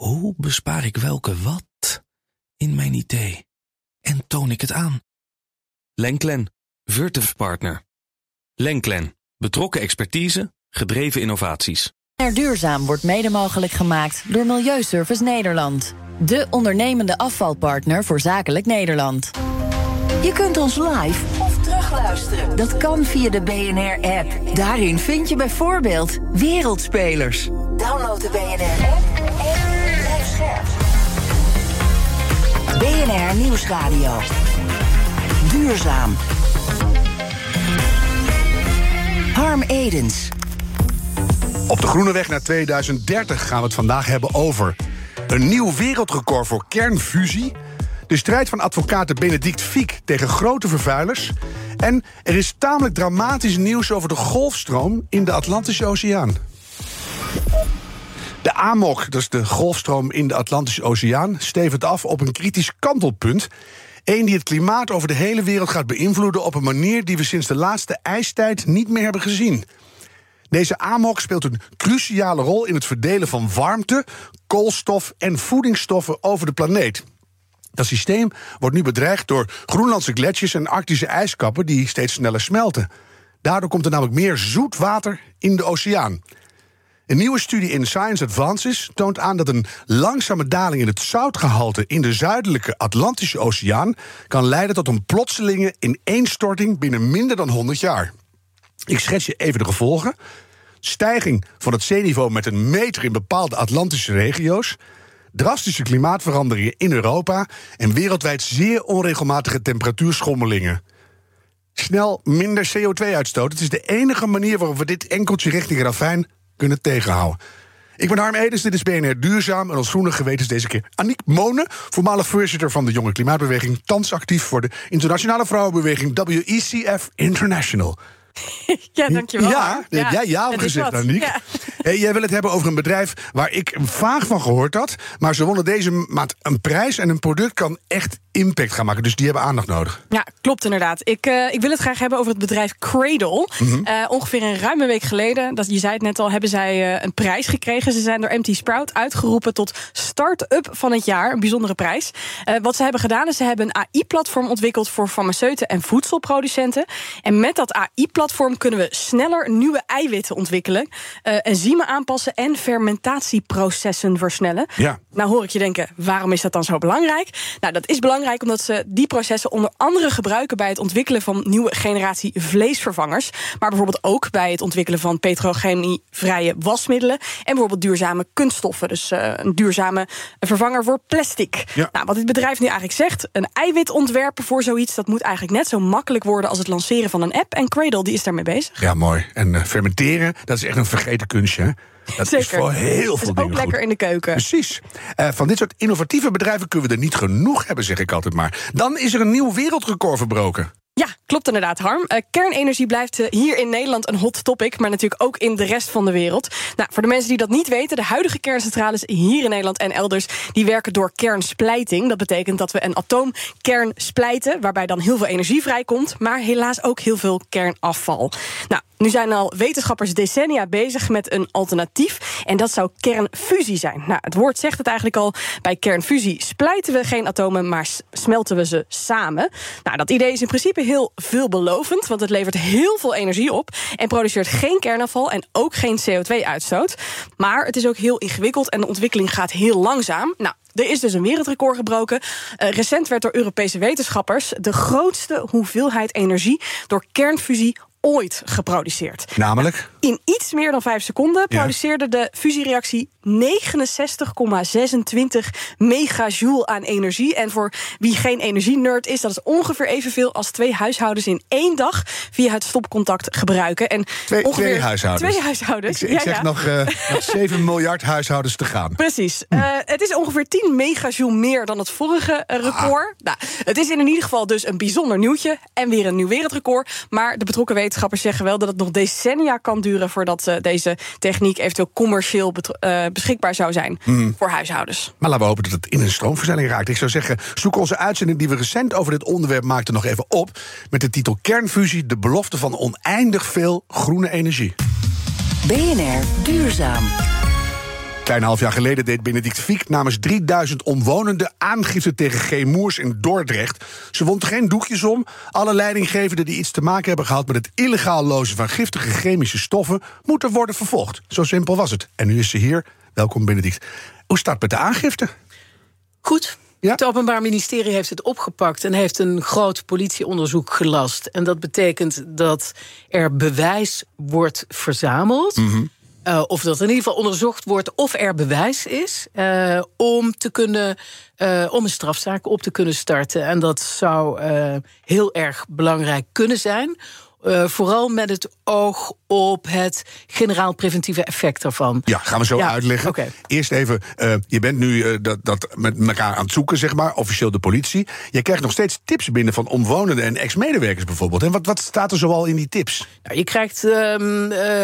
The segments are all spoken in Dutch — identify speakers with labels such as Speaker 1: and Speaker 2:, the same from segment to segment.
Speaker 1: Hoe bespaar ik welke wat in mijn idee? En toon ik het aan? Lenklen, Virtuf Partner. Lenklen, betrokken expertise, gedreven innovaties.
Speaker 2: Er duurzaam wordt mede mogelijk gemaakt door Milieuservice Nederland. De ondernemende afvalpartner voor zakelijk Nederland.
Speaker 3: Je kunt ons live of terugluisteren. Dat kan via de BNR-app. Daarin vind je bijvoorbeeld Wereldspelers. Download de BNR-app BNR Nieuwsradio. Duurzaam. Harm Edens.
Speaker 4: Op de groene weg naar 2030 gaan we het vandaag hebben over een nieuw wereldrecord voor kernfusie, de strijd van advocaten Benedict Fiek tegen grote vervuilers en er is tamelijk dramatisch nieuws over de golfstroom in de Atlantische Oceaan. De AMOC, is de golfstroom in de Atlantische Oceaan, stevend af op een kritisch kantelpunt. Eén die het klimaat over de hele wereld gaat beïnvloeden op een manier die we sinds de laatste ijstijd niet meer hebben gezien. Deze AMOC speelt een cruciale rol in het verdelen van warmte, koolstof en voedingsstoffen over de planeet. Dat systeem wordt nu bedreigd door Groenlandse gletsjers en Arctische ijskappen die steeds sneller smelten. Daardoor komt er namelijk meer zoet water in de oceaan. Een nieuwe studie in Science Advances toont aan dat een langzame daling in het zoutgehalte in de zuidelijke Atlantische Oceaan kan leiden tot een plotselinge ineenstorting binnen minder dan 100 jaar. Ik schets je even de gevolgen. Stijging van het zeeniveau met een meter in bepaalde Atlantische regio's. Drastische klimaatveranderingen in Europa. En wereldwijd zeer onregelmatige temperatuurschommelingen. Snel minder CO2-uitstoot. Het is de enige manier waarop we dit enkeltje richting ravijn kunnen tegenhouden. Ik ben Harm Edens, dit is BNR Duurzaam. En als groene geweten is deze keer Aniek Monen, voormalig voorzitter van de Jonge Klimaatbeweging, thans actief voor de internationale vrouwenbeweging WECF International.
Speaker 5: Ja, dankjewel.
Speaker 4: Ja, heb jij ja op gezegd. Aniek.
Speaker 5: Ja.
Speaker 4: Hey, jij wil het hebben over een bedrijf waar ik vaag van gehoord had. Maar ze wonnen deze maand een prijs en een product kan echt impact gaan maken. Dus die hebben aandacht nodig.
Speaker 5: Ja, klopt inderdaad. Ik, eh, ik wil het graag hebben over het bedrijf Cradle.
Speaker 4: Mhm.
Speaker 5: Eh, ongeveer een ruime week geleden, dat, je zei het net al, hebben zij eh, een prijs gekregen. Ze zijn door MT Sprout uitgeroepen tot start-up van het jaar. Een bijzondere prijs. Wat ze hebben gedaan is, ze hebben een AI-platform ontwikkeld voor farmaceuten en voedselproducenten. En met dat AI-platform kunnen we sneller nieuwe eiwitten ontwikkelen, eh, enzymen aanpassen en fermentatieprocessen versnellen.
Speaker 4: Ja.
Speaker 5: Nou hoor ik je denken, waarom is dat dan zo belangrijk? Nou, dat is belangrijk omdat ze die processen onder andere gebruiken bij het ontwikkelen van nieuwe generatie vleesvervangers. Maar bijvoorbeeld ook bij het ontwikkelen van petrochemievrije wasmiddelen. En bijvoorbeeld duurzame kunststoffen. Dus eh, een duurzame vervanger voor plastic.
Speaker 4: Ja.
Speaker 5: Nou, wat dit bedrijf nu eigenlijk zegt, een eiwit ontwerpen voor zoiets, dat moet eigenlijk net zo makkelijk worden als het lanceren van een app. En Cradle die is daarmee bezig.
Speaker 4: Ja, mooi. En eh, fermenteren, dat is echt een vergeten kunstje. Hè? Dat is voor heel
Speaker 5: Dat
Speaker 4: veel
Speaker 5: is
Speaker 4: dingen
Speaker 5: ook lekker
Speaker 4: goed.
Speaker 5: in de keuken.
Speaker 4: Precies. Eh, van dit soort innovatieve bedrijven kunnen we er niet genoeg hebben, zeg ik altijd maar. Dan is er een nieuw wereldrecord verbroken.
Speaker 5: Ja, klopt inderdaad, Harm. Eh, kernenergie blijft eh, hier in Nederland een hot topic, maar natuurlijk ook in de rest van de wereld. Nou, voor de mensen die dat niet weten, de huidige kerncentrales hier in Nederland en elders, die werken door kernsplijting. Dat betekent dat we een atoomkern splijten, waarbij dan heel veel energie vrijkomt, maar helaas ook heel veel kernafval. Nou, nu zijn al wetenschappers decennia bezig met een alternatief. En dat zou kernfusie zijn. Nou, het woord zegt het eigenlijk al. Bij kernfusie splijten we geen atomen, maar smelten we ze samen. Nou, dat idee is in principe heel veelbelovend, want het levert heel veel energie op en produceert geen kernafval en ook geen CO2-uitstoot. Maar het is ook heel ingewikkeld en de ontwikkeling gaat heel langzaam. Nou, er is dus een wereldrecord gebroken. Eh, recent werd door Europese wetenschappers de grootste hoeveelheid energie door kernfusie ooit geproduceerd.
Speaker 4: Namelijk?
Speaker 5: In iets meer dan 5 seconden
Speaker 4: Ja.
Speaker 5: produceerde de fusiereactie 69,26 megajoule aan energie. En voor wie geen energie-nerd is, dat is ongeveer evenveel als twee huishoudens in één dag via het stopcontact gebruiken. En
Speaker 4: Twee,
Speaker 5: ongeveer
Speaker 4: twee huishoudens.
Speaker 5: Twee huishoudens.
Speaker 4: Ik, ik
Speaker 5: ja,
Speaker 4: zeg
Speaker 5: ja.
Speaker 4: nog, eh, nog 7 miljard huishoudens te gaan.
Speaker 5: Precies. Eh, het is ongeveer 10 megajoule meer dan het vorige eh, record. Nou, het is in ieder geval dus een bijzonder nieuwtje en weer een nieuw wereldrecord. Maar de betrokken wetenschappers zeggen wel dat het nog decennia kan duren voordat eh, deze techniek eventueel commercieel eh, beschikbaar zou zijn voor huishoudens.
Speaker 4: Maar laten we hopen dat het in een stroomversnelling raakt. Ik zou zeggen, zoek onze uitzending die we recent over dit onderwerp maakten nog even op. Met de titel Kernfusie, de belofte van oneindig veel groene energie.
Speaker 3: BNR Duurzaam.
Speaker 4: Klein half jaar geleden deed Benedict Fiek namens 3000 omwonenden aangifte tegen G. Moers in Dordrecht. Ze wond geen doekjes om. Alle leidinggevenden die iets te maken hebben gehad met het illegaal lozen van giftige chemische stoffen moeten worden vervolgd. Zo simpel was het. En nu is ze hier. Welkom, Benedict. Hoe staat het met de aangifte?
Speaker 6: Goed.
Speaker 4: Ja?
Speaker 6: Het Openbaar Ministerie heeft het opgepakt en heeft een groot politieonderzoek gelast. En dat betekent dat er bewijs wordt verzameld. Uh, of dat in ieder geval onderzocht wordt of er bewijs is uh, om te kunnen uh, om een strafzaak op te kunnen starten. En dat zou heel erg belangrijk kunnen zijn. Uh, vooral met het oog op het generaal preventieve effect daarvan.
Speaker 4: Ja, gaan we zo
Speaker 6: Ja,
Speaker 4: uitleggen. Eerst even, uh, je bent nu uh, dat, dat met elkaar aan het zoeken, zeg maar, officieel de politie. Je krijgt nog steeds tips binnen van omwonenden en ex-medewerkers bijvoorbeeld. En wat, wat staat er zoal in die tips?
Speaker 6: Nou, je krijgt uh,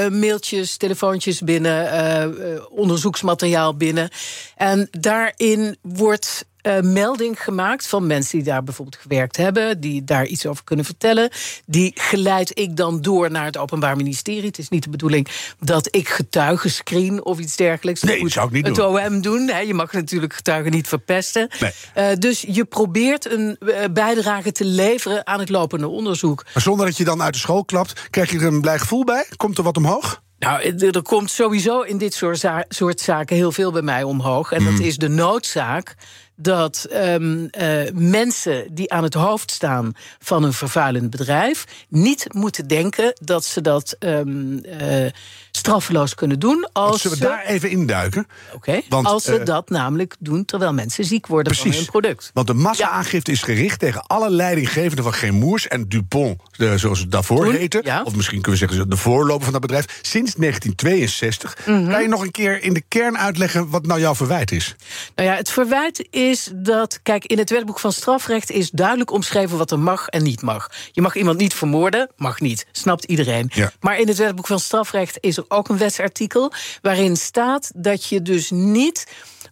Speaker 6: mailtjes, telefoontjes binnen, onderzoeksmateriaal binnen. En daarin wordt uh, melding gemaakt van mensen die daar bijvoorbeeld gewerkt hebben, die daar iets over kunnen vertellen. Die geleid ik dan door naar het Openbaar Ministerie. Het is niet de bedoeling dat ik getuigen screen of iets dergelijks.
Speaker 4: Nee,
Speaker 6: Dat moet
Speaker 4: zou ik niet
Speaker 6: het
Speaker 4: doen.
Speaker 6: OM doen. Hè. Je mag natuurlijk getuigen niet verpesten.
Speaker 4: Nee.
Speaker 6: Uh, dus je probeert een uh, bijdrage te leveren aan het lopende onderzoek.
Speaker 4: Maar zonder dat je dan uit de school klapt, krijg je er een blij gevoel bij? Komt er wat omhoog?
Speaker 6: Nou, er komt sowieso in dit soort, za soort zaken heel veel bij mij omhoog. En dat is de noodzaak dat um, uh, mensen die aan het hoofd staan van een vervuilend bedrijf niet moeten denken dat ze dat um, uh, straffeloos kunnen doen. Als
Speaker 4: Zullen we
Speaker 6: ze,
Speaker 4: daar even induiken?
Speaker 6: Oké, als ze
Speaker 4: uh,
Speaker 6: dat namelijk doen terwijl mensen ziek worden van hun product.
Speaker 4: Want de massa-aangifte is gericht tegen alle leidinggevenden van Geen Moers en Dupont, de, zoals het daarvoor
Speaker 6: Toen,
Speaker 4: heette.
Speaker 6: ja.
Speaker 4: Of misschien kunnen we zeggen de voorloper van dat bedrijf. Sinds 1962.
Speaker 6: Mhm.
Speaker 4: Kan je nog een keer in de kern uitleggen wat nou jouw verwijt is?
Speaker 6: Nou ja, het verwijt is dat, kijk, in het wetboek van strafrecht is duidelijk omschreven wat er mag en niet mag. Je mag iemand niet vermoorden, mag niet, snapt iedereen.
Speaker 4: Ja.
Speaker 6: Maar in het wetboek van strafrecht is er ook een wetsartikel waarin staat dat je dus niet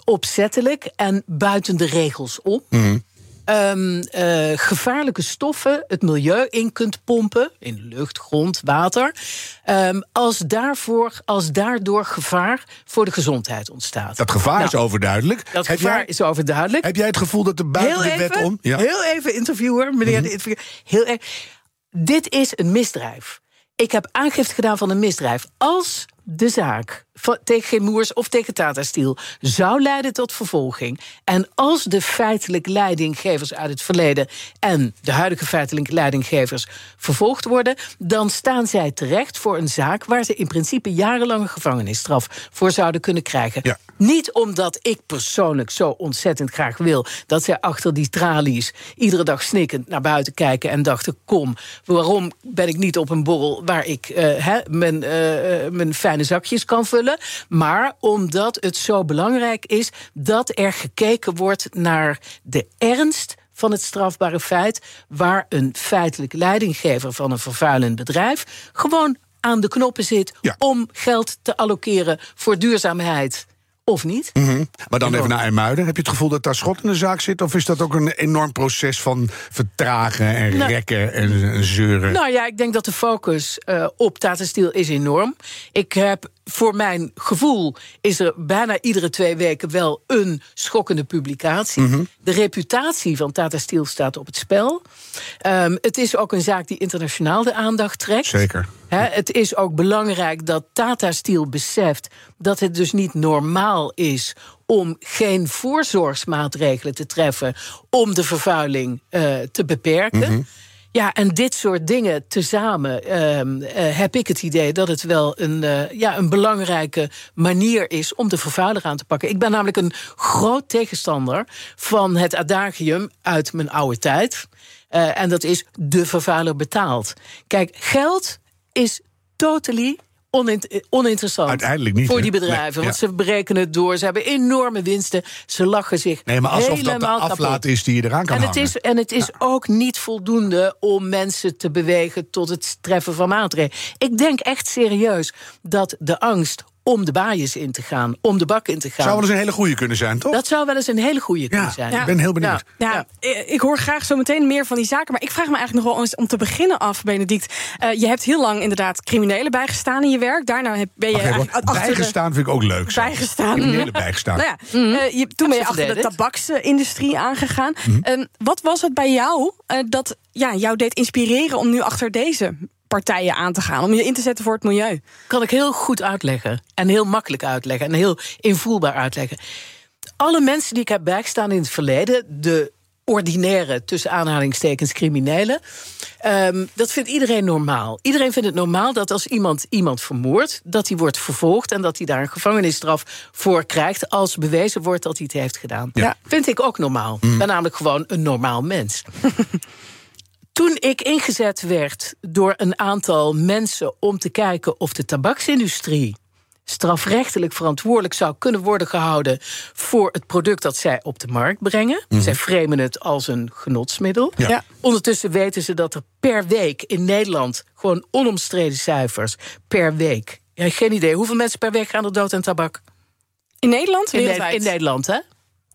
Speaker 6: opzettelijk en buiten de regels om. Um, uh, gevaarlijke stoffen het milieu in kunt pompen, in lucht, grond, water, um, als, daarvoor, als daardoor gevaar voor de gezondheid ontstaat.
Speaker 4: Dat gevaar
Speaker 6: Nou,
Speaker 4: is overduidelijk.
Speaker 6: Dat
Speaker 4: heb,
Speaker 6: gevaar
Speaker 4: jij,
Speaker 6: is overduidelijk.
Speaker 4: heb jij het gevoel dat er buiten
Speaker 6: heel
Speaker 4: de wet
Speaker 6: even,
Speaker 4: om... Ja. Mhm.
Speaker 6: Heel even, interviewer, meneer de interviewer. Heel erg. Dit is een misdrijf. Ik heb aangifte gedaan van een misdrijf. Als de zaak tegen Moers of tegen Tata Steel zou leiden tot vervolging. En als de feitelijk leidinggevers uit het verleden en de huidige feitelijk leidinggevers vervolgd worden, dan staan zij terecht voor een zaak waar ze in principe jarenlange gevangenisstraf voor zouden kunnen krijgen.
Speaker 4: Ja.
Speaker 6: Niet omdat ik persoonlijk zo ontzettend graag wil dat zij achter die tralies iedere dag snikkend naar buiten kijken en dachten: kom, waarom ben ik niet op een borrel waar ik uh, hè, mijn, uh, mijn fijne zakjes kan vullen? Maar omdat het zo belangrijk is dat er gekeken wordt naar de ernst van het strafbare feit, waar een feitelijk leidinggever van een vervuilend bedrijf gewoon aan de knoppen zit
Speaker 4: Ja.
Speaker 6: om geld te allokeren voor duurzaamheid. Of niet?
Speaker 4: Mhm. Maar dan even naar IJmuiden. Heb je het gevoel dat daar schot in de zaak zit? Of is dat ook een enorm proces van vertragen en
Speaker 6: Nou.
Speaker 4: rekken en, en zeuren?
Speaker 6: Nou ja, ik denk dat de focus uh, op Tata Steel is enorm. Ik heb voor mijn gevoel is er bijna iedere twee weken wel een schokkende publicatie.
Speaker 4: Mhm.
Speaker 6: De reputatie van Tata Steel staat op het spel. Um, het is ook een zaak die internationaal de aandacht trekt.
Speaker 4: Zeker.
Speaker 6: He, het is ook belangrijk dat Tata Steel beseft dat het dus niet normaal is om geen voorzorgsmaatregelen te treffen om de vervuiling uh, te beperken.
Speaker 4: Mhm.
Speaker 6: Ja, en dit soort dingen tezamen uh, uh, heb ik het idee dat het wel een, uh, ja, een belangrijke manier is om de vervuiler aan te pakken. Ik ben namelijk een groot tegenstander van het adagium uit mijn oude tijd. Uh, en dat is de vervuiler betaalt. Kijk, geld is totally onint oninteressant
Speaker 4: Uiteindelijk niet,
Speaker 6: voor die bedrijven.
Speaker 4: Nee,
Speaker 6: want
Speaker 4: ja.
Speaker 6: ze berekenen het door, ze hebben enorme winsten. Ze lachen zich
Speaker 4: Nee, maar alsof dat de aflaat
Speaker 6: kapot.
Speaker 4: is die je eraan kan
Speaker 6: En het
Speaker 4: hangen.
Speaker 6: is, en het is ook niet voldoende om mensen te bewegen tot het treffen van maatregelen. Ik denk echt serieus dat de angst om de baaiers in te gaan, om de bak in te gaan.
Speaker 4: Zou wel eens een hele goede kunnen zijn, toch?
Speaker 6: Dat zou wel eens een hele goede kunnen
Speaker 4: ja,
Speaker 6: zijn.
Speaker 4: ik ben heel benieuwd.
Speaker 5: Ja,
Speaker 6: Ja.
Speaker 5: ik hoor graag zo meteen meer van die zaken. Maar ik vraag me eigenlijk nog wel eens om te beginnen af, Benedict. Eh, je hebt heel lang inderdaad criminelen bijgestaan in je werk. Daarna heb- ben je eigenlijk de-
Speaker 4: bijgestaan vind ik ook leuk. zo.
Speaker 5: Bijgestaan.
Speaker 4: Criminelen bijgestaan.
Speaker 5: Nou ja, eh, je, toen ben je achter de tabaksindustrie aangegaan. Ehm, wat was het bij jou eh, dat ja, jou deed inspireren om nu achter deze partijen aan te gaan? Om je in te zetten voor het milieu?
Speaker 6: kan ik heel goed uitleggen. En heel makkelijk uitleggen. En heel invoelbaar uitleggen. Alle mensen die ik heb bijgestaan in het verleden, de ordinaire, tussen aanhalingstekens, criminelen. ehm, dat vindt iedereen normaal. Iedereen vindt het normaal dat als iemand iemand vermoordt, dat hij wordt vervolgd en dat hij daar een gevangenisstraf voor krijgt als bewezen wordt dat hij het heeft gedaan.
Speaker 4: Ja.
Speaker 6: Vind ik ook normaal. Ik ben namelijk gewoon een normaal mens. Toen ik ingezet werd door een aantal mensen om te kijken of de tabaksindustrie strafrechtelijk verantwoordelijk zou kunnen worden gehouden voor het product dat zij op de markt brengen. Zij framen het als een genotsmiddel.
Speaker 4: Ja.
Speaker 5: Ja.
Speaker 6: Ondertussen weten ze dat er per week in Nederland gewoon onomstreden cijfers per week. Ja, geen idee. Hoeveel mensen per week gaan er dood aan tabak?
Speaker 5: In Nederland?
Speaker 6: In, in Nederland, hè?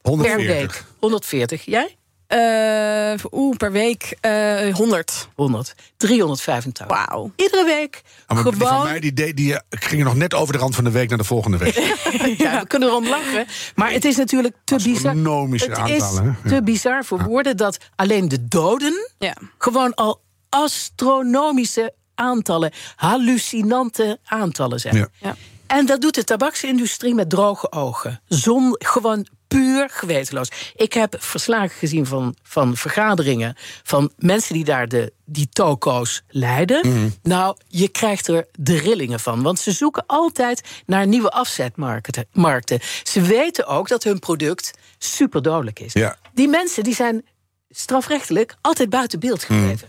Speaker 4: 140.
Speaker 6: Per week. 140. Jij?
Speaker 5: Eh, Oeh, per week eh 100.
Speaker 6: 100. 385.
Speaker 5: Wauw.
Speaker 6: Iedere week.
Speaker 4: Ah, maar die van
Speaker 6: gewoon.
Speaker 4: mij die, deed- die eh, gingen nog net over de rand van de week naar de volgende week.
Speaker 6: Ja, we kunnen erom lachen. Maar het is natuurlijk te bizar.
Speaker 4: Astronomische
Speaker 6: Het
Speaker 4: aantallen,
Speaker 6: is te bizar voor woorden dat alleen de doden
Speaker 5: Ja.
Speaker 6: gewoon al astronomische aantallen, hallucinante aantallen zijn.
Speaker 4: Ja.
Speaker 5: Ja.
Speaker 6: En dat doet de tabaksindustrie met droge ogen. Zon, gewoon puur gewetenloos. Ik heb verslagen gezien van, van vergaderingen van mensen die daar de, die toko's leiden. Nou, je krijgt er de rillingen van. Want ze zoeken altijd naar nieuwe afzetmarkten. markten. Ze weten ook dat hun product superdodelijk is.
Speaker 4: Ja.
Speaker 6: Die mensen die zijn strafrechtelijk altijd buiten beeld gebleven.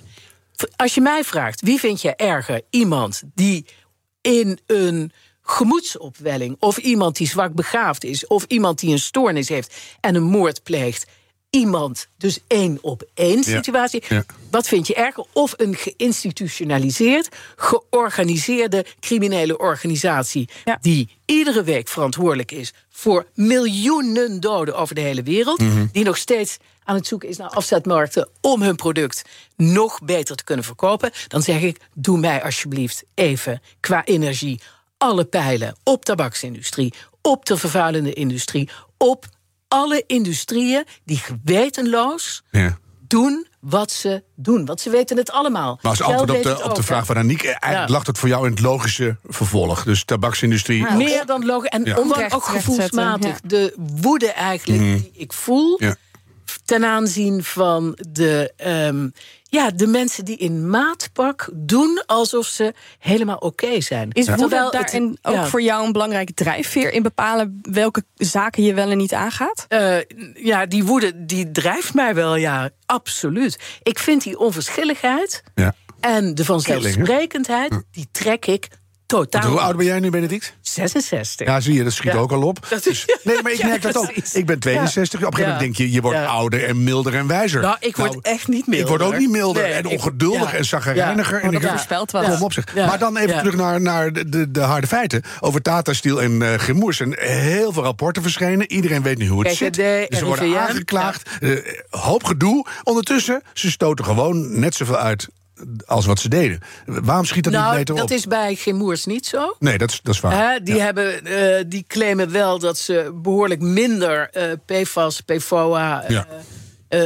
Speaker 6: Als je mij vraagt, wie vind je erger? Iemand die in een gemoedsopwelling... of iemand die zwak begaafd is... of iemand die een stoornis heeft en een moord pleegt... iemand, dus één op één situatie...
Speaker 4: ja.
Speaker 6: wat vind je erger? Of een geïnstitutionaliseerd, georganiseerde criminele organisatie...
Speaker 5: Ja.
Speaker 6: die iedere week verantwoordelijk is... voor miljoenen doden over de hele wereld...
Speaker 4: Mhm.
Speaker 6: die nog steeds aan het zoeken is naar afzetmarkten... om hun product nog beter te kunnen verkopen... dan zeg ik, doe mij alsjeblieft even qua energie... alle pijlen op tabaksindustrie, op de vervuilende industrie... op alle industrieën die gewetenloos
Speaker 4: Ja.
Speaker 6: doen wat ze doen. Want ze weten het allemaal.
Speaker 4: Maar als antwoord op de, op de vraag van Aniek... eh, eigenlijk
Speaker 6: Ja.
Speaker 4: lag het voor jou in het logische vervolg. Dus tabaksindustrie...
Speaker 6: Meer dan logisch. En
Speaker 5: Onrecht
Speaker 6: ook gevoelsmatig. De woede eigenlijk die ik voel...
Speaker 4: Ja.
Speaker 6: ten aanzien van de, ehm, ja, de mensen die in maatpak doen... alsof ze helemaal oké zijn.
Speaker 5: Is woede
Speaker 6: Terwijl het-
Speaker 5: daarin ook
Speaker 6: ja.
Speaker 5: voor jou een belangrijke drijfveer in bepalen welke zaken je wel en niet aangaat?
Speaker 6: Eh, ja, die woede die drijft mij wel, ja, absoluut. Ik vind die onverschilligheid
Speaker 4: Ja.
Speaker 6: en de vanzelfsprekendheid... die trek ik totaal.
Speaker 4: Want hoe oud ben jij nu, Benedict?
Speaker 6: 66.
Speaker 4: Ja, zie je, dat schiet
Speaker 6: Ja.
Speaker 4: ook al op.
Speaker 6: Dat
Speaker 4: Dus-
Speaker 6: is-
Speaker 4: nee, maar ik
Speaker 6: Ja,
Speaker 4: merk dat ook. Ik ben 62. Op een gegeven moment denk je, je wordt
Speaker 6: Ja.
Speaker 4: ouder en milder en wijzer.
Speaker 6: Nou, ik word echt niet milder.
Speaker 4: Ik word ook niet milder
Speaker 6: Nee,
Speaker 4: en
Speaker 6: ik-
Speaker 4: ongeduldig
Speaker 6: ja.
Speaker 4: en zagrijniger.
Speaker 6: Ja.
Speaker 4: En ik
Speaker 5: dat voorspelt wat.
Speaker 4: Kom op. Maar dan even
Speaker 6: Ja.
Speaker 4: terug naar, naar de, de, de harde feiten. Over Tata Steel en eh Grimoers. En heel veel rapporten verschenen. Iedereen weet nu hoe het zit. Ze worden aangeklaagd. Eh, hoop gedoe. Ondertussen, ze stoten gewoon net zoveel uit als wat ze deden. Waarom schiet dat niet
Speaker 6: Nou,
Speaker 4: beter
Speaker 6: dat
Speaker 4: op?
Speaker 6: is bij Gemoers niet zo.
Speaker 4: Nee, dat is, dat is waar.
Speaker 6: Hè, die, hebben, eh, die claimen wel dat ze behoorlijk minder eh, PFAS, PFOA... eh,
Speaker 4: Ja.
Speaker 6: Eh,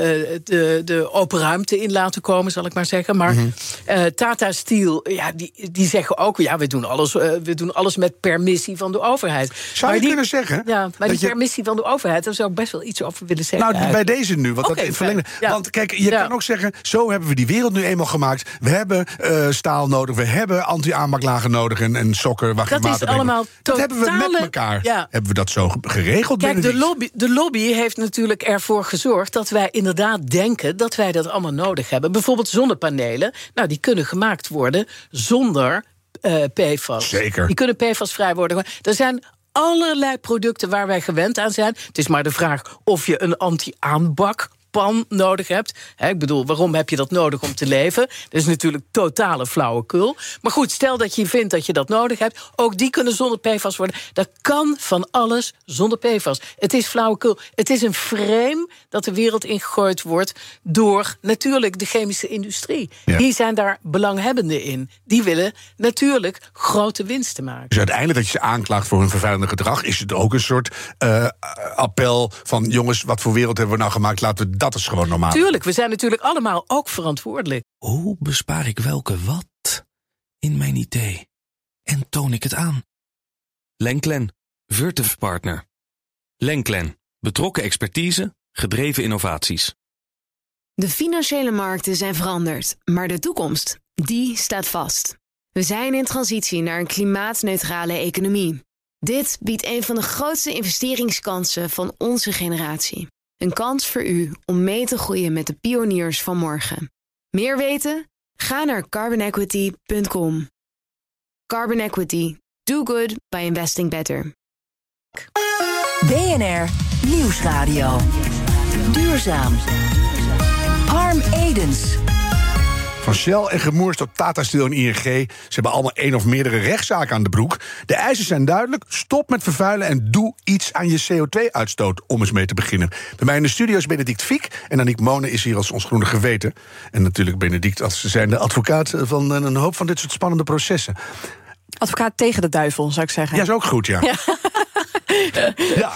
Speaker 6: de, de open ruimte in laten komen, zal ik maar zeggen. Maar
Speaker 4: Mhm.
Speaker 6: eh, Tata Steel, ja, die, die zeggen ook... ja, we doen, alles, eh, we doen alles met permissie van de overheid.
Speaker 4: Zou
Speaker 6: maar
Speaker 4: je
Speaker 6: die,
Speaker 4: kunnen zeggen
Speaker 6: Ja, maar die
Speaker 4: je-
Speaker 6: permissie van de overheid... daar zou ik best wel iets over willen zeggen.
Speaker 4: Nou, bij deze nu, want dat verlengde.
Speaker 6: Ja.
Speaker 4: Want kijk, je
Speaker 6: Ja.
Speaker 4: kan ook zeggen: zo hebben we die wereld nu eenmaal gemaakt. We hebben staal nodig, we hebben anti-aanmaklagen nodig en, en sokken waar
Speaker 6: Dat is
Speaker 4: water
Speaker 6: allemaal
Speaker 4: Dat hebben we met elkaar.
Speaker 6: Ja.
Speaker 4: Hebben we dat zo ge- geregeld?
Speaker 6: Kijk, de lobby, de lobby heeft natuurlijk ervoor gezorgd dat wij inderdaad denken dat wij dat allemaal nodig hebben. Bijvoorbeeld zonnepanelen. Nou, die kunnen gemaakt worden zonder eh PFAS.
Speaker 4: Zeker.
Speaker 6: Die kunnen PFAS-vrij worden. Er zijn allerlei producten waar wij gewend aan zijn. Het is maar de vraag of je een anti-aanbak pan nodig hebt. ik bedoel, waarom heb je dat nodig om te leven? Dat is natuurlijk totale flauwekul. Maar goed, stel dat je vindt dat je dat nodig hebt. Ook die kunnen zonder PFAS worden. Dat kan van alles zonder PFAS. Het is flauwekul. Het is een frame dat de wereld ingegooid wordt door natuurlijk de chemische industrie. Die zijn daar belanghebbenden in. Die willen natuurlijk grote winsten maken.
Speaker 4: Dus uiteindelijk dat je ze aanklaagt voor hun vervuilende gedrag, is het ook een soort uh, appel van jongens, wat voor wereld hebben we nou gemaakt? Laten we dat eens gewoon normaal.
Speaker 6: Tuurlijk, we zijn natuurlijk allemaal ook verantwoordelijk.
Speaker 1: Hoe bespaar ik welke wat in mijn idee? En toon ik het aan? Lenklen, Virtuf Partner. Lenklen, betrokken expertise, gedreven innovaties.
Speaker 7: De financiële markten zijn veranderd, maar de toekomst, die staat vast. We zijn in transitie naar een klimaatneutrale economie. Dit biedt een van de grootste investeringskansen van onze generatie. Een kans voor u om mee te groeien met de pioniers van morgen. Meer weten? Ga naar carbonequity.com. Carbon Equity. Do good by investing better.
Speaker 3: BNR Nieuwsradio. Duurzaam. Harm Edens.
Speaker 4: Van Shell en Gemoers tot Tata Steel en ING. Ze hebben allemaal één of meerdere rechtszaken aan de broek. De eisen zijn duidelijk. Stop met vervuilen en doe iets aan je CO2-uitstoot. Om eens mee te beginnen. Bij mij in de studio is Benedict Fiek. En Aniek Monen is hier als ons groene geweten. En natuurlijk Benedict als zijnde advocaat van een hoop van dit soort spannende processen.
Speaker 5: Advocaat tegen de duivel, zou ik zeggen.
Speaker 4: Ja, is ook goed, ja. Ja.
Speaker 6: ja.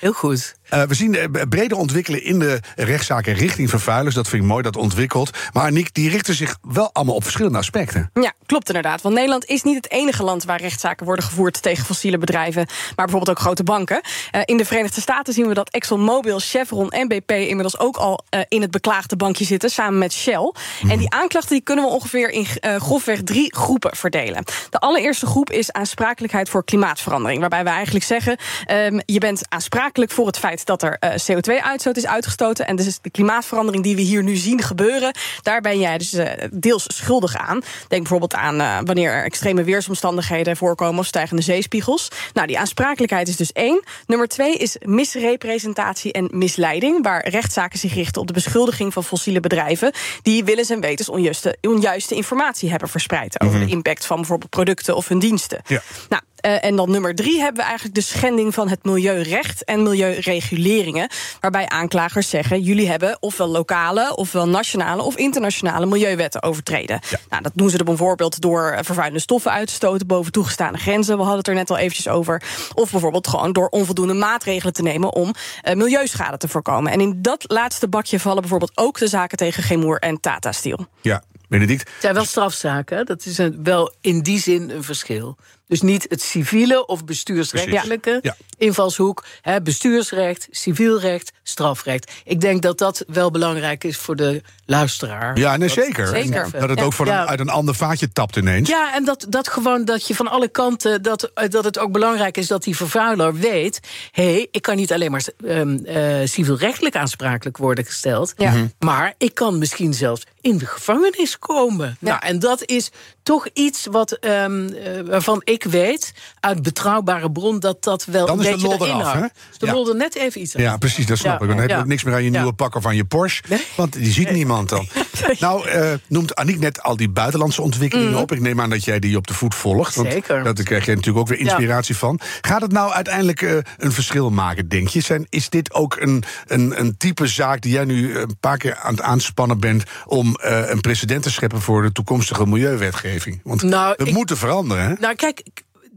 Speaker 6: Heel goed.
Speaker 4: Uh, we zien uh, brede ontwikkelen in de rechtszaken richting vervuilers. Dat vind ik mooi, dat ontwikkelt. Maar Nick, die richten zich wel allemaal op verschillende aspecten.
Speaker 5: Ja, klopt inderdaad. Want Nederland is niet het enige land waar rechtszaken worden gevoerd tegen fossiele bedrijven, maar bijvoorbeeld ook grote banken. Uh, in de Verenigde Staten zien we dat ExxonMobil, Chevron en BP inmiddels ook al in het beklaagde bankje zitten, samen met Shell. En die mhm. aanklachten die kunnen we ongeveer in grofweg drie groepen verdelen. De allereerste groep is aansprakelijkheid voor klimaatverandering. Waarbij we eigenlijk zeggen: um, je bent aansprakelijk voor het feit dat er uh, CO2-uitstoot is uitgestoten. En dus de klimaatverandering die we hier nu zien gebeuren, daar ben jij dus uh, deels schuldig aan. Denk bijvoorbeeld aan uh, wanneer er extreme weersomstandigheden voorkomen of stijgende zeespiegels. Nou, die aansprakelijkheid is dus één. Nummer twee is misrepresentatie en misleiding, waar rechtszaken zich richten op de beschuldiging van fossiele bedrijven die willens en wetens onjuiste, onjuiste informatie hebben verspreid over mhm. de impact van bijvoorbeeld producten of hun diensten. Ja. Nou, uh, en dan nummer drie hebben we eigenlijk de schending van het milieurecht en milieureguleringen. Waarbij aanklagers zeggen: jullie hebben ofwel lokale, ofwel nationale of internationale milieuwetten overtreden. Nou, dat doen ze er bijvoorbeeld door vervuilende stoffen uit te stoten boven toegestane grenzen. We hadden het er net al eventjes over. Of bijvoorbeeld gewoon door onvoldoende maatregelen te nemen om uh, milieuschade te voorkomen. En in dat laatste bakje vallen bijvoorbeeld ook de zaken tegen Gemoer en Tata Steel.
Speaker 4: Ja, Benedict. Het
Speaker 6: zijn wel strafzaken. Dat is een, wel in die zin een verschil. Dus niet het civiele of bestuursrechtelijke invalshoek. Hè, bestuursrecht, civielrecht, strafrecht. Ik denk dat dat wel belangrijk is voor de luisteraar.
Speaker 4: Ja, nee, zeker. zeker. Dat het ook voor een, uit een ander vaatje tapt ineens.
Speaker 6: Ja, en dat, dat gewoon dat je van alle kanten... Dat, dat het ook belangrijk is dat die vervuiler weet... hé, hey, ik kan niet alleen maar um, uh, civielrechtelijk aansprakelijk worden gesteld... Mhm. maar ik kan misschien zelfs in de gevangenis komen. Nou, en dat is toch iets wat, um, uh, waarvan ik weet uit betrouwbare bron dat dat wel
Speaker 4: dan
Speaker 6: een
Speaker 4: beetje
Speaker 6: de lol
Speaker 4: eraf, hè?
Speaker 6: de lol er net even iets
Speaker 4: aan. Ja, precies, dat snap ik. Dan heb je ook niks meer aan je nieuwe pak of aan je Porsche. Want die ziet niemand dan. Nou, uh, noemt Aniek net al die buitenlandse ontwikkelingen mm. op. Ik neem aan dat jij die op de voet volgt. Want
Speaker 6: Zeker.
Speaker 4: Daar krijg je natuurlijk ook weer inspiratie van. Gaat het nou uiteindelijk uh, een verschil maken, denk je? Zijn, is dit ook een, een, een type zaak die jij nu een paar keer aan het aanspannen bent... om uh, een precedent te scheppen voor de toekomstige milieuwetgeving? Want nou, we moeten veranderen, hè?
Speaker 6: Nou, kijk,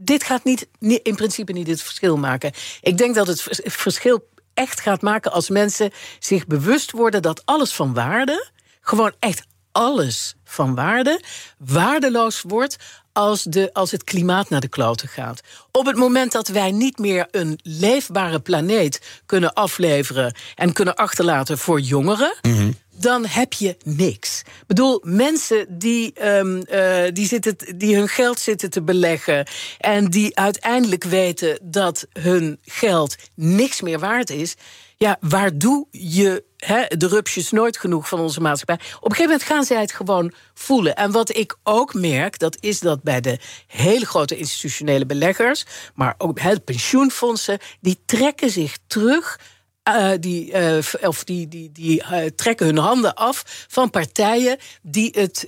Speaker 6: dit gaat niet, in principe niet het verschil maken. Ik denk dat het verschil echt gaat maken als mensen zich bewust worden dat alles van waarde, gewoon echt alles van waarde, waardeloos wordt als, de, als het klimaat naar de kloten gaat. Op het moment dat wij niet meer een leefbare planeet kunnen afleveren en kunnen achterlaten voor jongeren. Mhm dan heb je niks. Ik bedoel, mensen die, um, uh, die, zitten, die hun geld zitten te beleggen... en die uiteindelijk weten dat hun geld niks meer waard is... ja, waar doe je he, de rupsjes nooit genoeg van onze maatschappij? Op een gegeven moment gaan zij het gewoon voelen. En wat ik ook merk, dat is dat bij de hele grote institutionele beleggers... maar ook he, pensioenfondsen, die trekken zich terug eh, die, eh, of die, die, die eh, trekken hun handen af van partijen die, het,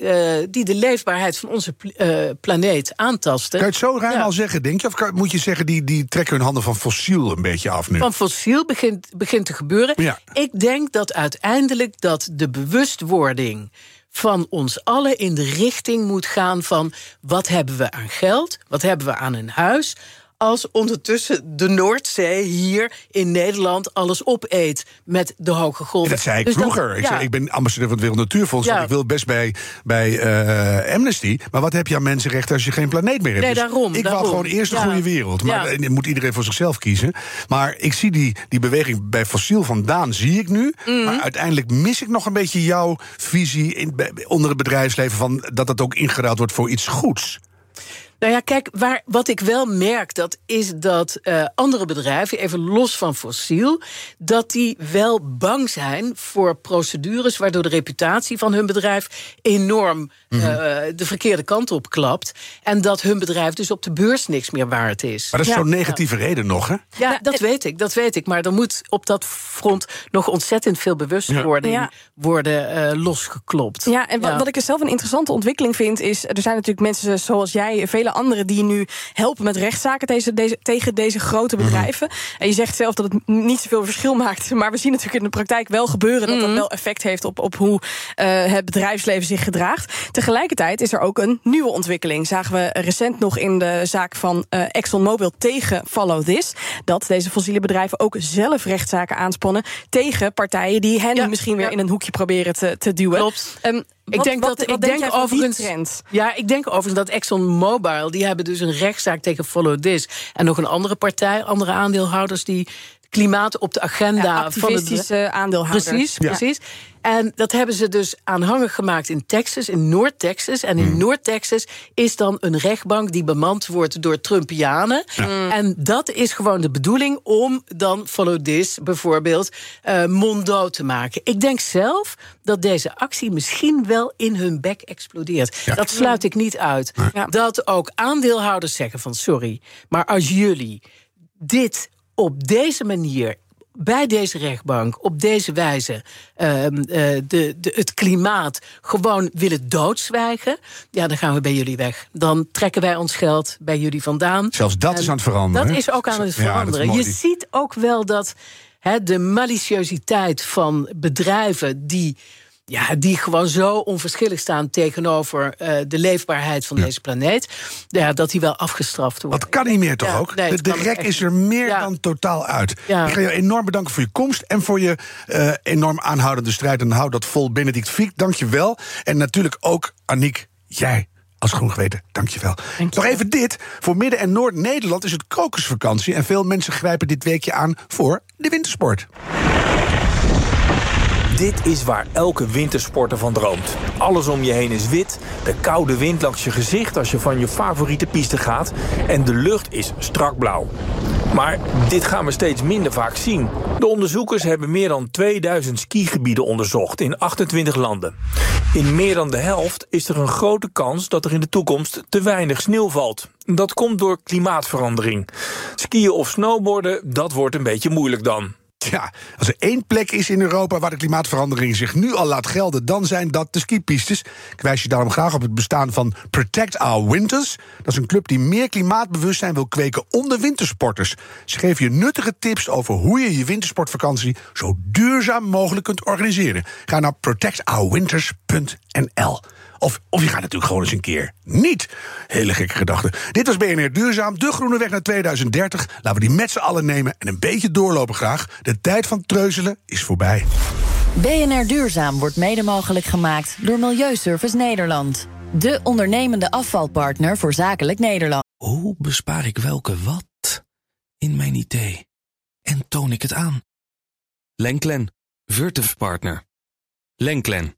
Speaker 6: die de leefbaarheid van onze pl- planeet aantasten.
Speaker 4: Kan je het zo ruim
Speaker 6: Ja.
Speaker 4: al zeggen, denk je? Of kan- moet je zeggen, die, die trekken hun handen van fossiel een beetje af nu?
Speaker 6: Van fossiel begint, begint te gebeuren.
Speaker 4: Ja.
Speaker 6: Ik denk dat uiteindelijk dat de bewustwording van ons allen in de richting moet gaan van wat hebben we aan geld, wat hebben we aan een huis. Als ondertussen de Noordzee hier in Nederland alles opeet met de hoge golven.
Speaker 4: Dat zei ik
Speaker 6: Dus dat-
Speaker 4: vroeger. ik,
Speaker 6: ja.
Speaker 4: zei, ik ben ambassadeur van het Wereld Natuurfonds.
Speaker 6: Ja.
Speaker 4: Ik wil best bij, bij eh, Amnesty. Maar wat heb je aan mensenrechten als je geen planeet meer hebt?
Speaker 6: Nee,
Speaker 4: Dus
Speaker 6: daarom,
Speaker 4: Ik
Speaker 6: daarom.
Speaker 4: wou gewoon eerst een
Speaker 6: Ja.
Speaker 4: goede wereld. Maar moet iedereen voor zichzelf kiezen. Maar ik zie die, die beweging bij fossiel vandaan, zie ik nu.
Speaker 6: Mhm.
Speaker 4: Maar uiteindelijk mis ik nog een beetje jouw visie in, onder het bedrijfsleven... Van dat dat ook ingeruild wordt voor iets goeds.
Speaker 6: Nou ja, kijk, waar, wat ik wel merk, dat is dat eh, andere bedrijven, even los van fossiel, dat die wel bang zijn voor procedures waardoor de reputatie van hun bedrijf enorm
Speaker 4: Mhm.
Speaker 6: eh, de verkeerde kant op klapt. En dat hun bedrijf dus op de beurs niks meer waard is.
Speaker 4: Maar dat is
Speaker 6: Ja.
Speaker 4: zo'n negatieve reden nog, hè?
Speaker 6: Ja, dat weet ik, dat weet ik. Maar er moet op dat front nog ontzettend veel bewustwording
Speaker 5: Ja.
Speaker 6: worden eh, losgeklopt.
Speaker 5: Ja, en wat, wat ik er zelf een interessante ontwikkeling vind, is er zijn natuurlijk mensen zoals jij, vele anderen, die nu helpen met rechtszaken deze, deze, tegen deze grote bedrijven. En je zegt zelf dat het niet zoveel verschil maakt. Maar we zien natuurlijk in de praktijk wel gebeuren dat dat wel effect heeft op, op hoe eh, het bedrijfsleven zich gedraagt. Tegelijkertijd is er ook een nieuwe ontwikkeling. Zagen we recent nog in de zaak van eh, ExxonMobil tegen Follow This. Dat deze fossiele bedrijven ook zelf rechtszaken aanspannen tegen partijen die hen
Speaker 6: Ja,
Speaker 5: misschien weer
Speaker 6: ja.
Speaker 5: in een hoekje proberen te, te duwen.
Speaker 6: Klopt.
Speaker 5: Ehm,
Speaker 6: Ik
Speaker 5: wat-
Speaker 6: denk dat
Speaker 5: wat
Speaker 6: ik
Speaker 5: denk
Speaker 6: denk overigens.
Speaker 5: trend?
Speaker 6: Ja, ik denk overigens dat ExxonMobil die hebben dus een rechtszaak tegen Follow This en nog een andere partij, andere aandeelhouders die klimaat op de agenda
Speaker 5: Ja,
Speaker 6: van
Speaker 5: activistische aandeelhouders.
Speaker 6: Precies,
Speaker 4: Ja.
Speaker 6: precies. En dat hebben ze dus aanhangig gemaakt in Texas, in Noord-Texas. En in Noord-Texas is dan een rechtbank die bemand wordt door Trumpianen. En dat is gewoon de bedoeling om dan Follow This bijvoorbeeld eh monddood te maken. Ik denk zelf dat deze actie misschien wel in hun bek explodeert.
Speaker 4: Ja.
Speaker 6: Dat sluit ik niet uit.
Speaker 5: Ja.
Speaker 6: Dat ook aandeelhouders zeggen van sorry, maar als jullie dit op deze manier bij deze rechtbank op deze wijze ehm, eh, de, de, het klimaat gewoon willen doodzwijgen, ja, dan gaan we bij jullie weg. Dan trekken wij ons geld bij jullie vandaan.
Speaker 4: Zelfs dat
Speaker 6: En
Speaker 4: is aan het veranderen.
Speaker 6: Dat is ook aan het veranderen. Je ziet ook wel dat hè, de maliciositeit van bedrijven die. Ja, die gewoon zo onverschillig staan tegenover eh, de leefbaarheid van deze planeet. Ja, dat die wel afgestraft wordt.
Speaker 4: Dat kan niet meer, toch
Speaker 6: Ja,
Speaker 4: ook?
Speaker 6: nee,
Speaker 4: de
Speaker 6: kan
Speaker 4: rek is er meer
Speaker 6: Ja.
Speaker 4: dan totaal uit. Ik ga je enorm bedanken voor je komst en voor je eh, enorm aanhoudende strijd. En hou dat vol, Benedict Fiek. Dank je wel. En natuurlijk ook Aniek, jij. Als groen geweten, dank je wel. Nog even dit. Voor Midden- en Noord-Nederland is het krokusvakantie. En veel mensen grijpen dit weekje aan voor de wintersport.
Speaker 8: Dit is waar elke wintersporter van droomt. Alles om je heen is wit, de koude wind langs je gezicht als je van je favoriete piste gaat en de lucht is strak blauw. Maar dit gaan we steeds minder vaak zien. De onderzoekers hebben meer dan 2000 skigebieden onderzocht in 28 landen. In meer dan de helft is er een grote kans dat er in de toekomst te weinig sneeuw valt. Dat komt door klimaatverandering. Skiën of snowboarden, dat wordt een beetje moeilijk dan.
Speaker 4: Ja, als er één plek is in Europa waar de klimaatverandering zich nu al laat gelden, dan zijn dat de skipistes. Ik wijs je daarom graag op het bestaan van Protect Our Winters. Dat is een club die meer klimaatbewustzijn wil kweken onder wintersporters. Ze geven je nuttige tips over hoe je je wintersportvakantie zo duurzaam mogelijk kunt organiseren. Ga naar protectourwinters.nl. Of, of je gaat natuurlijk gewoon eens een keer niet. Hele gekke gedachte. Dit was BNR Duurzaam, de groene weg naar 2030. Laten we die met z'n allen nemen en een beetje doorlopen graag. De tijd van treuzelen is voorbij.
Speaker 2: BNR Duurzaam wordt mede mogelijk gemaakt door Milieuservice Nederland. De ondernemende afvalpartner voor zakelijk Nederland.
Speaker 1: Hoe bespaar ik welke wat in mijn idee? En toon ik het aan? Lenklen, Virtuf Partner. Lenklen,